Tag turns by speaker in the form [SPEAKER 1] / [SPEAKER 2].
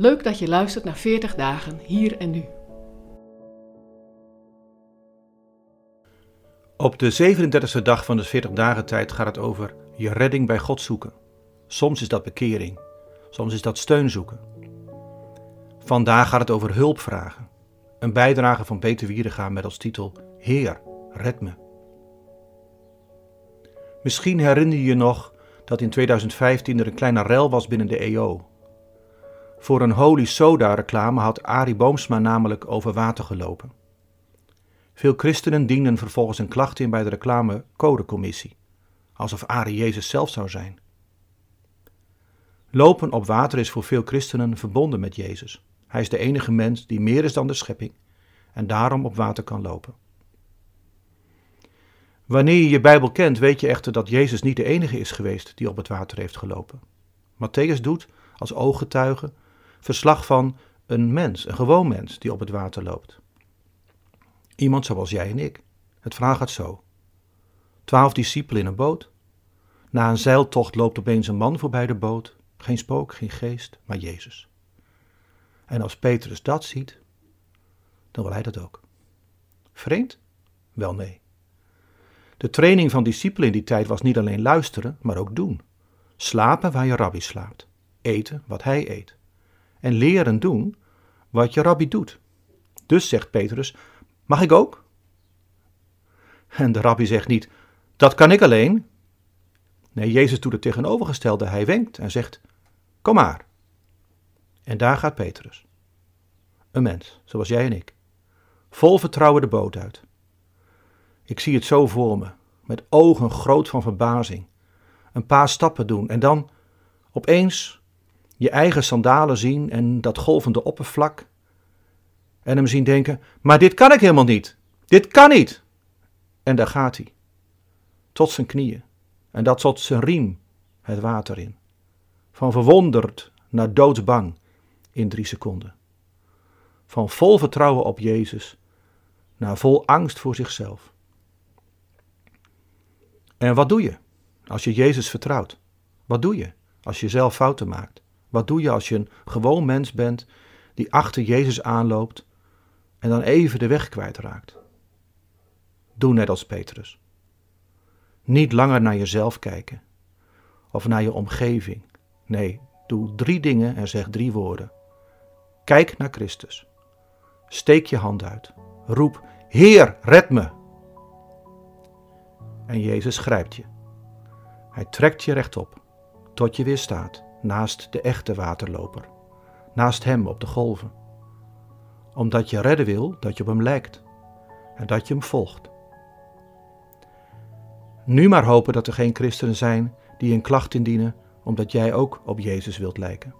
[SPEAKER 1] Leuk dat je luistert naar 40 dagen hier en nu.
[SPEAKER 2] Op de 37e dag van de 40 dagen tijd gaat het over je redding bij God zoeken. Soms is dat bekering, soms is dat steun zoeken. Vandaag gaat het over hulp vragen. Een bijdrage van Peter Wiedegaan met als titel Heer, red me. Misschien herinner je je nog dat in 2015 er een kleine rel was binnen de EO. Voor een Holy Soda reclame had Arie Boomsma namelijk over water gelopen. Veel christenen dienden vervolgens een klacht in bij de reclamecodecommissie, alsof Arie Jezus zelf zou zijn. Lopen op water is voor veel christenen verbonden met Jezus. Hij is de enige mens die meer is dan de schepping en daarom op water kan lopen. Wanneer je je Bijbel kent, weet je echter dat Jezus niet de enige is geweest die op het water heeft gelopen. Matthäus doet als ooggetuige verslag van een mens, een gewoon mens die op het water loopt. Iemand zoals jij en ik. Het verhaal gaat zo. Twaalf discipelen in een boot. Na een zeiltocht loopt opeens een man voorbij de boot. Geen spook, geen geest, maar Jezus. En als Petrus dat ziet, dan wil hij dat ook. Vreemd? Wel nee. De training van discipelen in die tijd was niet alleen luisteren, maar ook doen. Slapen waar je rabbi slaapt. Eten wat hij eet. En leren doen wat je rabbi doet. Dus zegt Petrus, mag ik ook? En de rabbi zegt niet, dat kan ik alleen. Nee, Jezus doet het tegenovergestelde. Hij wenkt en zegt, kom maar. En daar gaat Petrus. Een mens, zoals jij en ik. Vol vertrouwen de boot uit. Ik zie het zo voor me, met ogen groot van verbazing. Een paar stappen doen en dan opeens je eigen sandalen zien en dat golvende oppervlak. En hem zien denken: Maar dit kan ik helemaal niet. Dit kan niet. En daar gaat hij. Tot zijn knieën. En dat tot zijn riem het water in. Van verwonderd naar doodsbang in drie seconden. Van vol vertrouwen op Jezus naar vol angst voor zichzelf. En wat doe je als je Jezus vertrouwt? Wat doe je als je zelf fouten maakt? Wat doe je als je een gewoon mens bent die achter Jezus aanloopt en dan even de weg kwijtraakt? Doe net als Petrus. Niet langer naar jezelf kijken of naar je omgeving. Nee, doe drie dingen en zeg drie woorden. Kijk naar Christus. Steek je hand uit. Roep: Heer, red me! en Jezus grijpt je. Hij trekt je rechtop, tot je weer staat naast de echte waterloper, naast hem op de golven. Omdat je redden wil dat je op hem lijkt en dat je hem volgt. Nu maar hopen dat er geen christenen zijn die een klacht indienen omdat jij ook op Jezus wilt lijken.